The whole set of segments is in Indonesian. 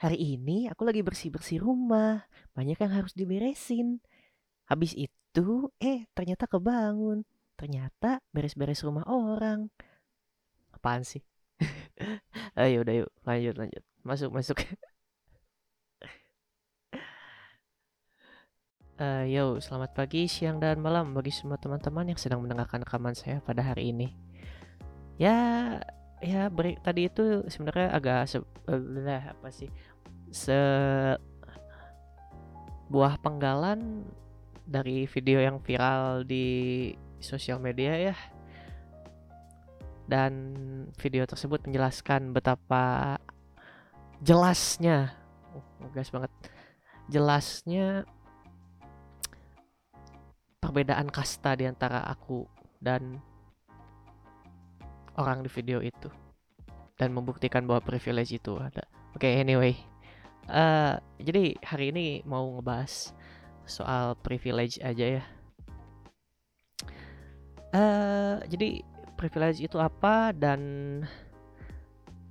Hari ini aku lagi bersih-bersih rumah, banyak yang harus diberesin. Habis itu, eh ternyata kebangun. Ternyata beres-beres rumah orang. Apaan sih? Ayo udah yuk, lanjut lanjut. Masuk masuk. Uh, yo, selamat pagi, siang, dan malam bagi semua teman-teman yang sedang mendengarkan rekaman saya pada hari ini. Ya, ya break tadi itu sebenarnya agak se uh, apa sih se buah penggalan dari video yang viral di sosial media ya dan video tersebut menjelaskan betapa jelasnya oh, banget jelasnya perbedaan kasta di antara aku dan orang di video itu dan membuktikan bahwa privilege itu ada. Oke, okay, anyway. Uh, jadi hari ini mau ngebahas soal privilege aja ya. Uh, jadi privilege itu apa dan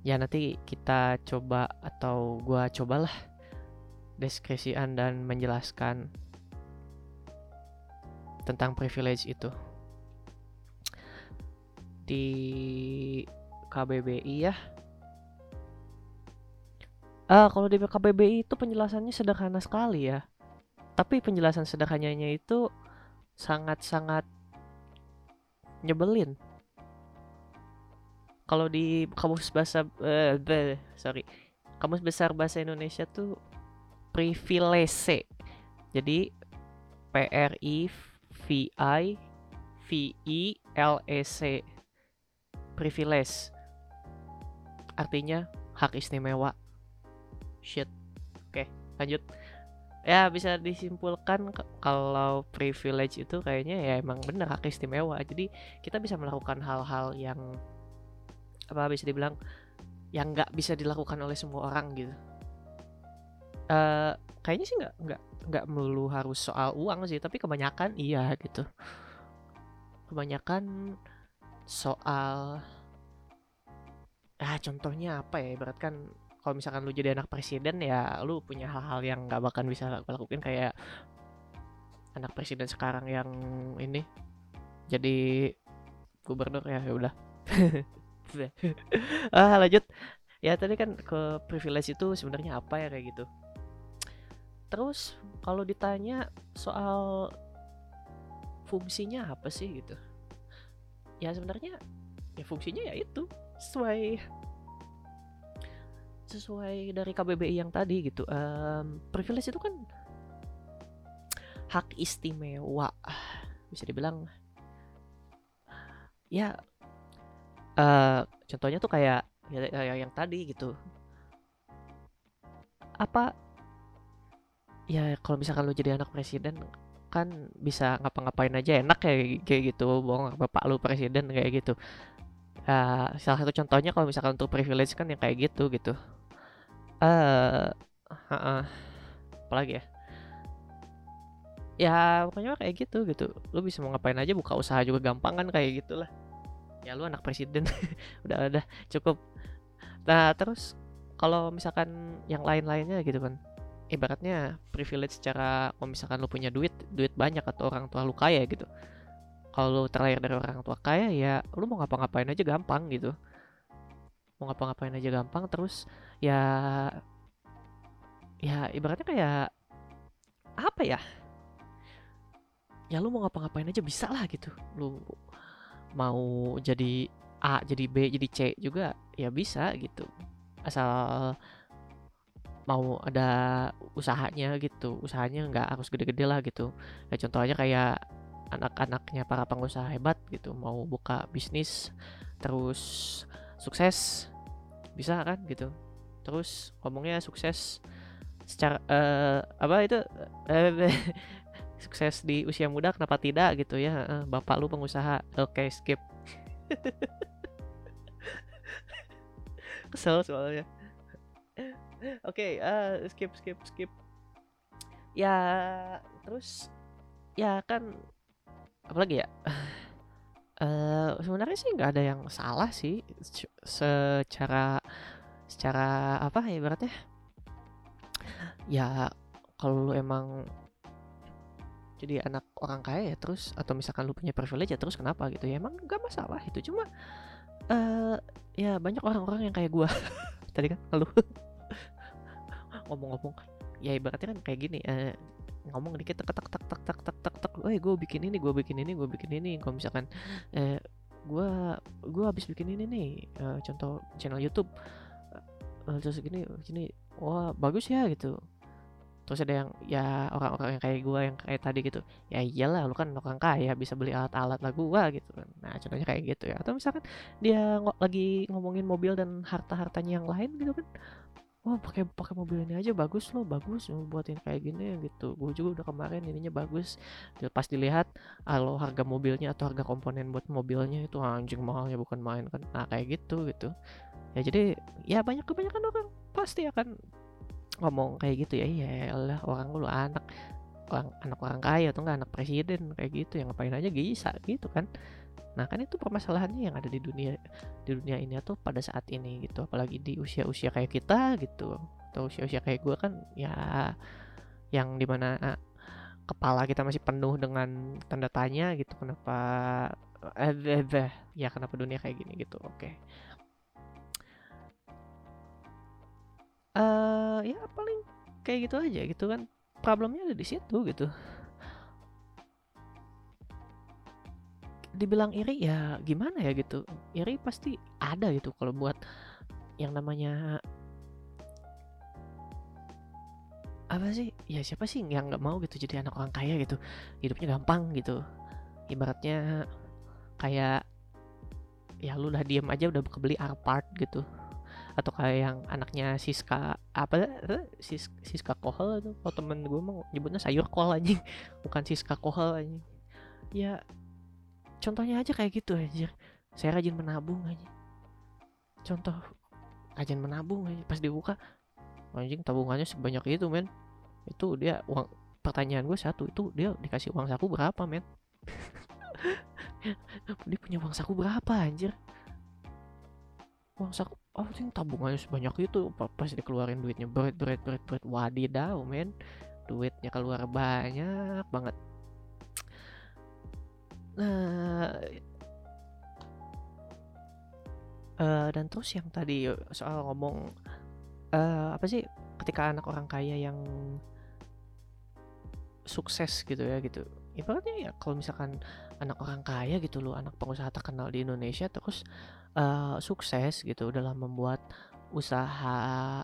ya nanti kita coba atau gua cobalah deskripsian dan menjelaskan tentang privilege itu di KBBI ya. Uh, kalau di KBBI itu penjelasannya sederhana sekali ya. Tapi penjelasan sederhananya itu sangat-sangat nyebelin. Kalau di kamus bahasa uh, sorry, kamus besar bahasa Indonesia tuh privilege. Jadi P R I V I V I L E C privilege artinya hak istimewa shit. Oke lanjut. Ya bisa disimpulkan kalau privilege itu kayaknya ya emang bener hak istimewa. Jadi kita bisa melakukan hal-hal yang apa bisa dibilang yang nggak bisa dilakukan oleh semua orang gitu. Uh, kayaknya sih nggak nggak nggak melulu harus soal uang sih tapi kebanyakan iya gitu. Kebanyakan soal ah contohnya apa ya? Ibarat kan kalau misalkan lu jadi anak presiden ya lu punya hal-hal yang nggak bakal bisa lakukan kayak anak presiden sekarang yang ini jadi gubernur ya ya udah. Ah lanjut. Ya tadi kan ke privilege itu sebenarnya apa ya kayak gitu. Terus kalau ditanya soal fungsinya apa sih gitu. Ya sebenarnya ya fungsinya ya itu sesuai sesuai dari KBBI yang tadi gitu um, privilege itu kan hak istimewa bisa dibilang. Ya uh, contohnya tuh kayak ya, ya yang tadi gitu. Apa ya kalau misalkan lu jadi anak presiden kan bisa ngapa-ngapain aja enak kayak kayak gitu bohong bapak lu presiden kayak gitu. Uh, salah satu contohnya kalau misalkan untuk privilege kan yang kayak gitu gitu eh uh, uh, apalagi ya? Ya pokoknya kayak gitu gitu. Lu bisa mau ngapain aja buka usaha juga gampang kan kayak gitulah. Ya lu anak presiden. Udah udah. Cukup. Nah terus kalau misalkan yang lain-lainnya gitu kan. Ibaratnya privilege secara kalau misalkan lu punya duit duit banyak atau orang tua lu kaya gitu. Kalau lu terlahir dari orang tua kaya ya lu mau ngapa-ngapain aja gampang gitu mau ngapa-ngapain aja gampang terus ya ya ibaratnya kayak apa ya? Ya lu mau ngapa-ngapain aja bisa lah gitu. Lu mau jadi A jadi B jadi C juga ya bisa gitu. Asal mau ada usahanya gitu. Usahanya nggak harus gede-gede lah gitu. Ya contohnya kayak anak-anaknya para pengusaha hebat gitu. Mau buka bisnis terus sukses bisa kan gitu. Terus ngomongnya sukses secara uh, apa itu sukses di usia muda kenapa tidak gitu ya. Uh, bapak lu pengusaha. Oke okay, skip. Kesel soalnya. Oke okay, uh, skip skip skip. Ya terus ya kan apalagi ya uh, sebenarnya sih nggak ada yang salah sih secara secara apa ya berarti ya kalau lu emang jadi anak orang kaya ya terus atau misalkan lu punya privilege ya terus kenapa gitu ya? Emang gak masalah itu cuma uh, ya banyak orang-orang yang kayak gua. Tadi kan lu ngomong-ngomong ya ibaratnya kan kayak gini uh, ngomong dikit tek tek tek tek tek tek tek tek. Oh gue bikin ini gue bikin ini gue bikin ini. Kalau misalkan eh gue gue habis bikin ini nih uh, contoh channel YouTube. Uh, terus gini gini wah bagus ya gitu. Terus ada yang ya orang-orang yang kayak gue yang kayak tadi gitu ya iyalah lu kan orang kaya bisa beli alat-alat lagu gua gitu kan. Nah contohnya kayak gitu ya. Atau misalkan dia ng lagi ngomongin mobil dan harta-hartanya yang lain gitu kan wah pakai pakai mobil ini aja bagus loh bagus buatin kayak gini gitu. Gue juga udah kemarin ininya bagus. Pas dilihat kalau harga mobilnya atau harga komponen buat mobilnya itu anjing mahalnya bukan main kan. Nah kayak gitu gitu. Ya jadi ya banyak kebanyakan orang pasti akan ngomong kayak gitu ya iya lah orang lu anak orang anak orang kaya atau enggak anak presiden kayak gitu. Yang ngapain aja bisa gitu kan Nah kan itu permasalahannya yang ada di dunia di dunia ini atau pada saat ini gitu, apalagi di usia-usia kayak kita gitu. Atau usia-usia kayak gue kan ya yang di mana kepala kita masih penuh dengan tanda tanya gitu kenapa eh, eh, eh ya kenapa dunia kayak gini gitu. Oke. Okay. uh, ya paling kayak gitu aja gitu kan. Problemnya ada di situ gitu dibilang iri ya gimana ya gitu. Iri pasti ada gitu kalau buat yang namanya apa sih? Ya siapa sih yang nggak mau gitu jadi anak orang kaya gitu? Hidupnya gampang gitu. Ibaratnya kayak ya lu udah diem aja udah kebeli Alphard gitu. Atau kayak yang anaknya Siska apa Sis, Siska Kohol itu oh temen gue mau nyebutnya sayur kol aja bukan Siska Kohol aja ya contohnya aja kayak gitu aja saya rajin menabung aja contoh rajin menabung aja pas dibuka anjing tabungannya sebanyak itu men. Itu dia uang pertanyaan gue satu itu dia dikasih uang saku berapa men? Dia punya uang saku berapa anjir? Uang saku oh sih tabungannya sebanyak itu. Pas dikeluarin duitnya berat berat berat berat wadidaw men. Duitnya keluar banyak banget Nah, uh, dan terus yang tadi soal ngomong uh, apa sih ketika anak orang kaya yang sukses gitu ya gitu. Ibaratnya ya kalau misalkan anak orang kaya gitu loh anak pengusaha terkenal di Indonesia terus uh, sukses gitu dalam membuat usaha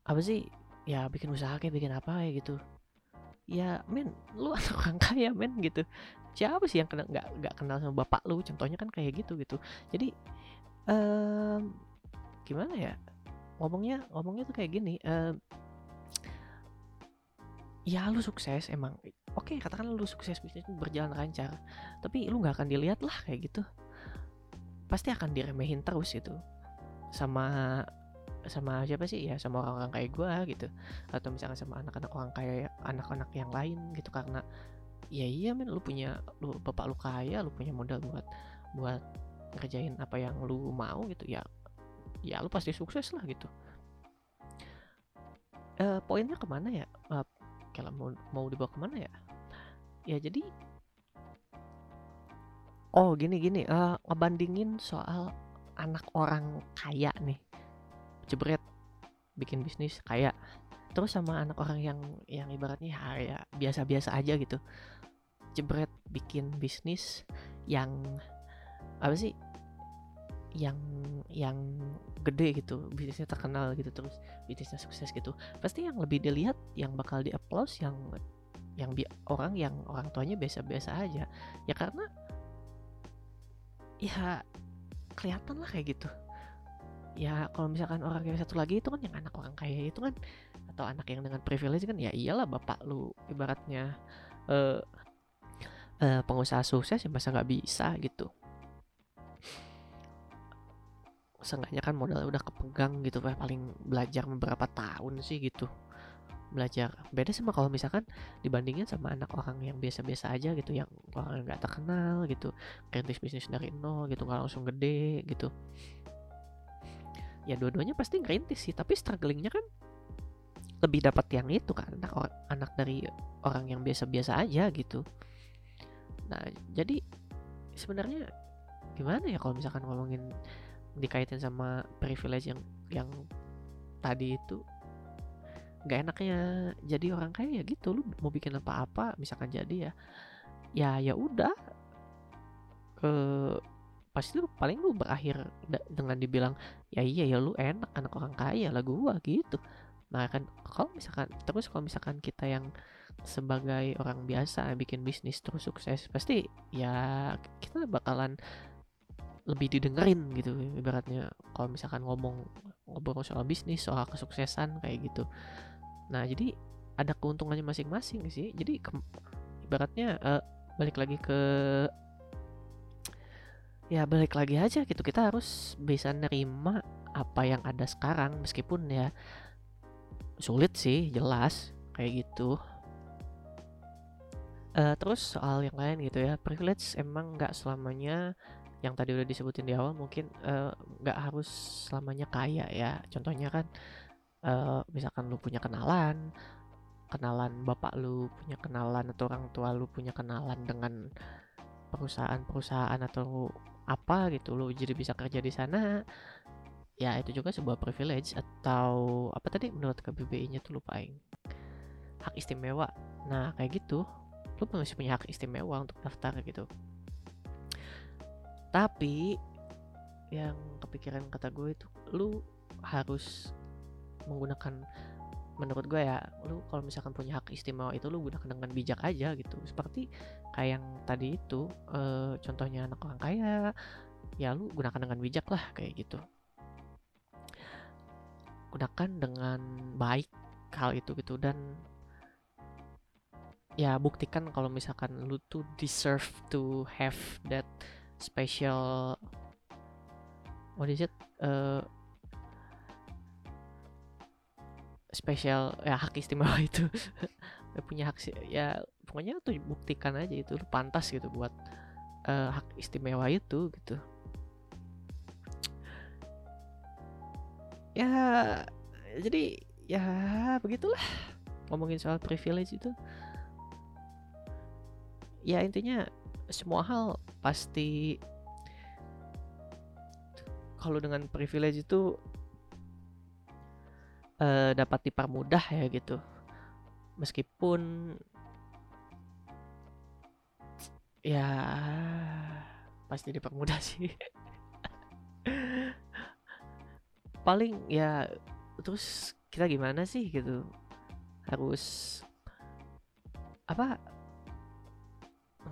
apa sih ya bikin usaha kayak bikin apa ya gitu. Ya men lu anak orang kaya men gitu siapa sih yang kena nggak nggak kenal sama bapak lu? Contohnya kan kayak gitu gitu. Jadi um, gimana ya? Ngomongnya ngomongnya tuh kayak gini um, ya lu sukses emang. Oke katakan lu sukses bisnis berjalan lancar tapi lu nggak akan dilihat lah kayak gitu. Pasti akan diremehin terus itu sama sama siapa sih? Ya sama orang-orang kayak gue gitu. Atau misalnya sama anak-anak orang kayak anak-anak yang lain gitu karena ya iya men lu punya lu bapak lu kaya lu punya modal buat buat ngerjain apa yang lu mau gitu. Ya ya lu pasti sukses lah gitu. Uh, poinnya ke mana ya? Uh, kalau mau mau dibawa ke mana ya? Ya jadi oh gini gini. Uh, ngebandingin soal anak orang kaya nih. Jebret bikin bisnis kaya. Terus sama anak orang yang yang ibaratnya ya biasa-biasa aja gitu jebret bikin bisnis yang apa sih? Yang yang gede gitu bisnisnya terkenal gitu terus bisnisnya sukses gitu. Pasti yang lebih dilihat yang bakal di applause yang yang bi orang yang orang tuanya biasa-biasa aja. Ya karena ya kelihatan lah kayak gitu. Ya kalau misalkan orang yang satu lagi itu kan yang anak orang kaya itu kan atau anak yang dengan privilege kan ya iyalah bapak lu ibaratnya uh, uh, pengusaha sukses ya masa nggak bisa gitu. Seenggaknya kan modalnya udah kepegang gitu paling belajar beberapa tahun sih gitu. Belajar. Beda sama kalau misalkan dibandingin sama anak orang yang biasa-biasa aja gitu yang orang nggak terkenal gitu. Kritis bisnis dari nol gitu nggak langsung gede gitu. Ya dua-duanya pasti ngerintis sih tapi strugglingnya kan lebih dapat yang itu kan anak anak dari orang yang biasa-biasa aja gitu nah jadi sebenarnya gimana ya kalau misalkan ngomongin dikaitin sama privilege yang yang tadi itu? Nggak enaknya jadi orang kaya ya gitu lu mau bikin apa-apa misalkan jadi ya ya ya udah. Ke pasti lu paling lu berakhir dengan dibilang ya iya ya lu enak anak orang kaya lah gua gitu. Nah kan kalau misalkan terus kalau misalkan kita yang sebagai orang biasa bikin bisnis terus sukses pasti ya kita bakalan lebih didengerin gitu ibaratnya. Kalau misalkan ngomong ngobrol soal bisnis soal kesuksesan kayak gitu. Nah jadi ada keuntungannya masing-masing sih. Jadi ke, ibaratnya uh, balik lagi ke ya balik lagi aja gitu. Kita harus bisa nerima apa yang ada sekarang meskipun ya sulit sih jelas kayak gitu uh, terus soal yang lain gitu ya privilege emang nggak selamanya yang tadi udah disebutin di awal mungkin nggak uh, harus selamanya kaya ya. Contohnya kan uh, misalkan lu punya kenalan kenalan bapak lu punya kenalan atau orang tua lu punya kenalan dengan perusahaan-perusahaan atau apa gitu lu jadi bisa kerja di sana ya itu juga sebuah privilege atau apa tadi menurut KBBI-nya tuh lupain hak istimewa. Nah kayak gitu lu masih punya hak istimewa untuk daftar gitu. Tapi yang kepikiran kata gue itu lu harus menggunakan menurut gue ya lu kalau misalkan punya hak istimewa itu lu gunakan dengan bijak aja gitu. Seperti kayak yang tadi itu e, contohnya anak orang kaya ya lu gunakan dengan bijak lah kayak gitu. Gunakan dengan baik hal itu gitu. Dan ya buktikan kalau misalkan lu tuh deserve to have that special what is it? Uh, spesial ya hak istimewa itu. Punya hak ya pokoknya tuh buktikan aja itu lu pantas gitu buat uh, hak istimewa itu gitu. Ya jadi ya begitulah. Ngomongin soal privilege itu ya intinya semua hal pasti kalau dengan privilege itu uh, dapat dipermudah ya gitu. Meskipun ya pasti dipermudah sih. Paling ya terus kita gimana sih gitu? Harus apa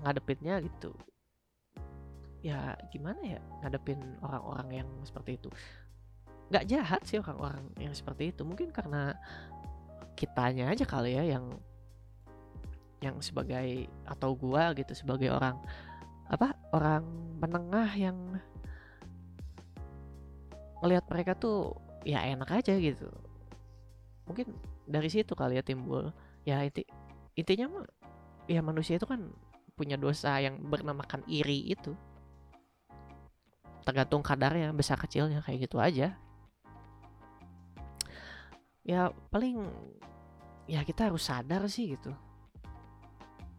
ngadepinnya gitu. Ya gimana ya ngadepin orang-orang yang seperti itu? Nggak jahat sih orang-orang yang seperti itu. Mungkin karena kitanya aja kali ya yang yang sebagai atau gua gitu sebagai orang apa orang menengah yang melihat mereka tuh ya enak aja gitu. Mungkin dari situ kali ya timbul. Ya inti intinya mah ya manusia itu kan punya dosa yang bernamakan iri itu. Tergantung kadarnya besar kecilnya kayak gitu aja. Ya paling ya kita harus sadar sih gitu.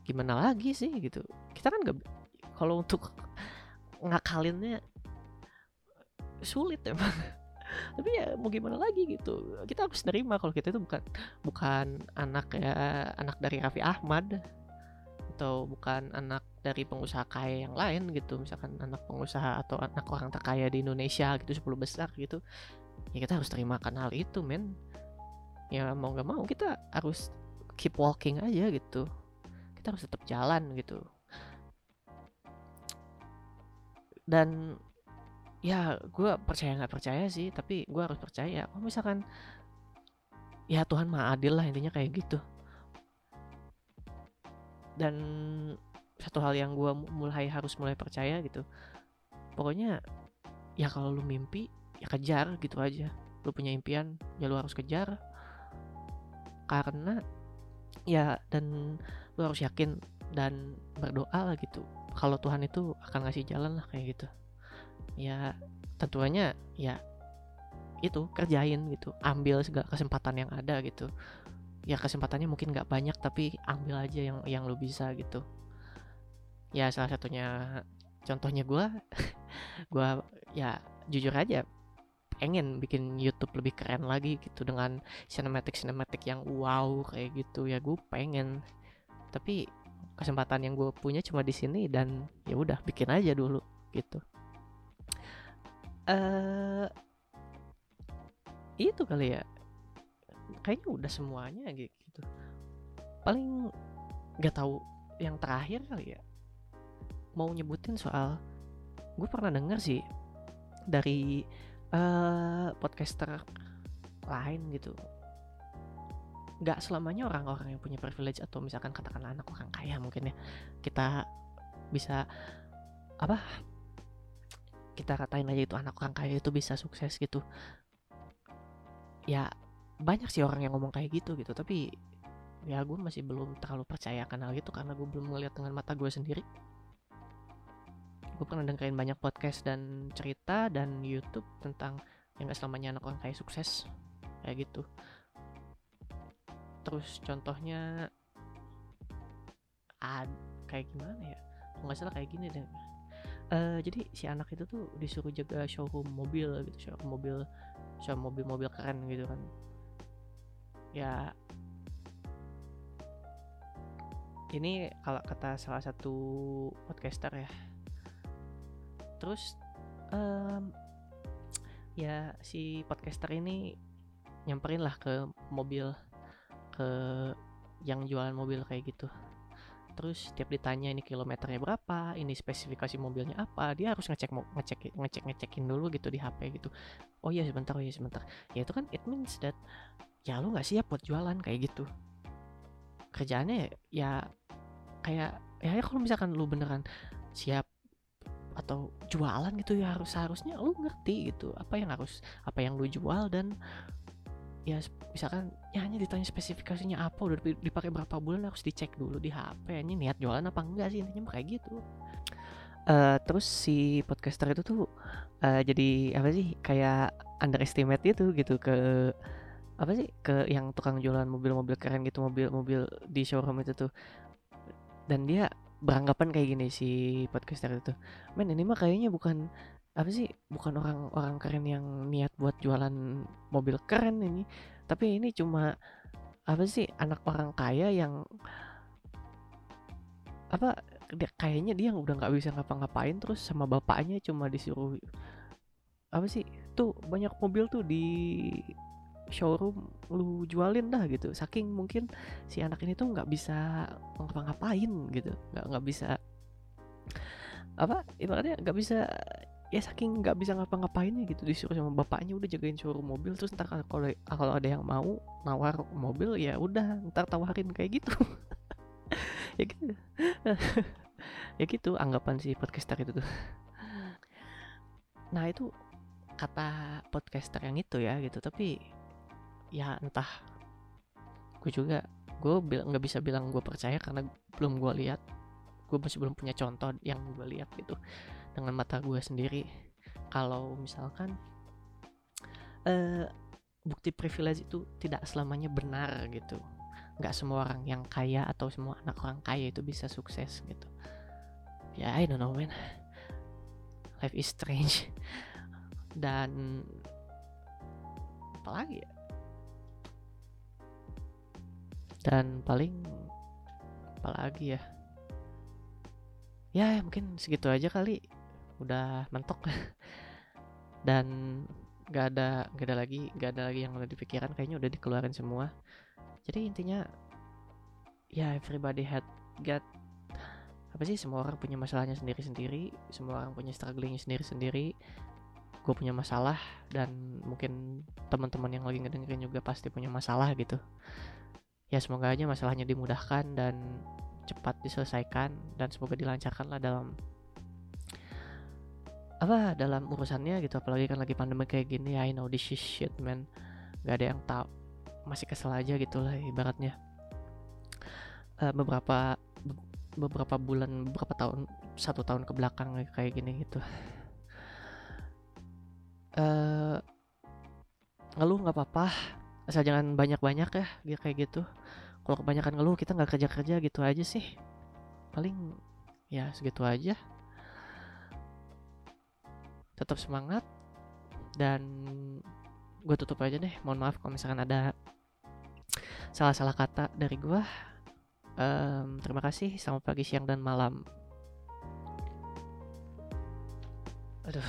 Gimana lagi sih gitu. Kita kan gak kalau untuk ngakalinnya sulit emang. Tapi ya mau gimana lagi gitu. Kita harus nerima kalau kita itu bukan bukan anak ya anak dari Raffi Ahmad atau bukan anak dari pengusaha kaya yang lain gitu misalkan anak pengusaha atau anak orang terkaya di Indonesia gitu 10 besar gitu ya kita harus terimakan hal itu men. Ya mau nggak mau kita harus keep walking aja gitu. Kita harus tetap jalan gitu. Dan ya gue percaya nggak percaya sih tapi gue harus percaya. Kalau misalkan ya Tuhan mah adil lah intinya kayak gitu dan satu hal yang gue mulai harus mulai percaya gitu. Pokoknya ya kalau lu mimpi ya kejar gitu aja. Lu punya impian ya lu harus kejar. Karena ya dan lu harus yakin dan berdoa lah gitu. Kalau Tuhan itu akan ngasih jalan lah kayak gitu. Ya tentunya ya itu kerjain gitu. Ambil segala kesempatan yang ada gitu ya kesempatannya mungkin nggak banyak tapi ambil aja yang yang lu bisa gitu. Ya salah satunya contohnya gue gue ya jujur aja pengen bikin YouTube lebih keren lagi gitu dengan cinematic cinematic yang wow kayak gitu. Ya gue pengen tapi kesempatan yang gue punya cuma di sini dan ya udah bikin aja dulu gitu. Eh uh, itu kali ya kayaknya udah semuanya gitu. Paling nggak tahu yang terakhir kali ya mau nyebutin soal gue pernah denger sih dari uh, podcaster lain gitu. Nggak selamanya orang-orang yang punya privilege atau misalkan katakanlah anak orang kaya mungkin ya kita bisa apa kita katain aja itu anak orang kaya itu bisa sukses gitu. Ya banyak sih orang yang ngomong kayak gitu gitu. Tapi ya gue masih belum terlalu percaya hal itu karena gue belum melihat dengan mata gue sendiri. Gue pernah dengerin banyak podcast dan cerita dan YouTube tentang yang gak selamanya anak orang kayak sukses kayak gitu. Terus contohnya ad kayak gimana ya? Nggak salah kayak gini deh. Uh, jadi si anak itu tuh disuruh jaga showroom mobil gitu showroom mobil showroom mobil-mobil keren gitu kan ya. Ini kalau kata salah satu podcaster ya. Terus um, ya si podcaster ini nyamperin lah ke mobil ke yang jualan mobil kayak gitu. Terus setiap ditanya ini kilometernya berapa ini spesifikasi mobilnya apa dia harus ngecek ngecek ngecek ngecekin dulu gitu di HP gitu. Oh iya sebentar oh iya sebentar. Ya itu kan it means that ya lu nggak siap buat jualan kayak gitu. Kerjaannya ya kayak ya kalau misalkan lu beneran siap atau jualan gitu ya harus seharusnya lu ngerti gitu apa yang harus apa yang lu jual dan ya misalkan ya hanya ditanya spesifikasinya apa udah dipakai berapa bulan harus dicek dulu di HP ini niat jualan apa enggak sih intinya kayak gitu. Uh, terus si podcaster itu tuh uh, jadi apa sih kayak underestimate itu gitu ke apa sih? Ke yang tukang jualan mobil-mobil keren gitu mobil-mobil di showroom itu tuh. Dan dia beranggapan kayak gini si podcaster itu. Men ini mah kayaknya bukan apa sih? Bukan orang-orang keren yang niat buat jualan mobil keren ini. Tapi ini cuma apa sih? Anak orang kaya yang apa dia, kayaknya dia udah nggak bisa ngapa-ngapain terus sama bapaknya cuma disuruh apa sih? Tuh banyak mobil tuh di showroom lu jualin dah gitu. Saking mungkin si anak ini tuh nggak bisa ngapa-ngapain gitu. Nggak nggak bisa apa ibaratnya nggak bisa ya saking nggak bisa ngapa-ngapainnya gitu. Disuruh sama bapaknya udah jagain showroom mobil terus ntar kalau kalau ada yang mau nawar mobil ya udah ntar tawarin kayak gitu. Ya gitu. Ya gitu anggapan si podcaster itu tuh. Nah itu kata podcaster yang itu ya gitu tapi ya entah. Gue juga gue nggak bisa bilang gue percaya karena belum gue lihat. Gue masih belum punya contoh yang gue lihat gitu dengan mata gue sendiri. Kalau misalkan uh, bukti privilege itu tidak selamanya benar gitu. Nggak semua orang yang kaya atau semua anak orang kaya itu bisa sukses gitu. Ya I don't know man. Life is strange. Dan apalagi ya dan paling apalagi ya? Ya mungkin segitu aja kali. Udah mentok. Dan gak ada gak ada lagi gak ada lagi yang udah dipikiran. Kayaknya udah dikeluarin semua. Jadi intinya ya everybody had got apa sih semua orang punya masalahnya sendiri-sendiri. Semua orang punya strugglingnya sendiri-sendiri. Gue punya masalah. Dan mungkin teman-teman yang lagi ngedengerin juga pasti punya masalah gitu ya semoga aja masalahnya dimudahkan dan cepat diselesaikan dan semoga dilancarkan lah dalam apa dalam urusannya gitu. Apalagi kan lagi pandemi kayak gini I know this is shit man. Gak ada yang tahu. Masih kesel aja gitu lah ibaratnya. Uh, beberapa beberapa bulan beberapa tahun satu tahun ke belakang kayak gini gitu. Uh, ngeluh nggak apa-apa. Asal jangan banyak-banyak ya kayak gitu kalau kebanyakan ngeluh kita nggak kerja-kerja gitu aja sih. Paling ya segitu aja. Tetap semangat dan gue tutup aja deh. Mohon maaf kalau misalkan ada salah-salah kata dari gue um, terima kasih. Selamat pagi siang dan malam. Aduh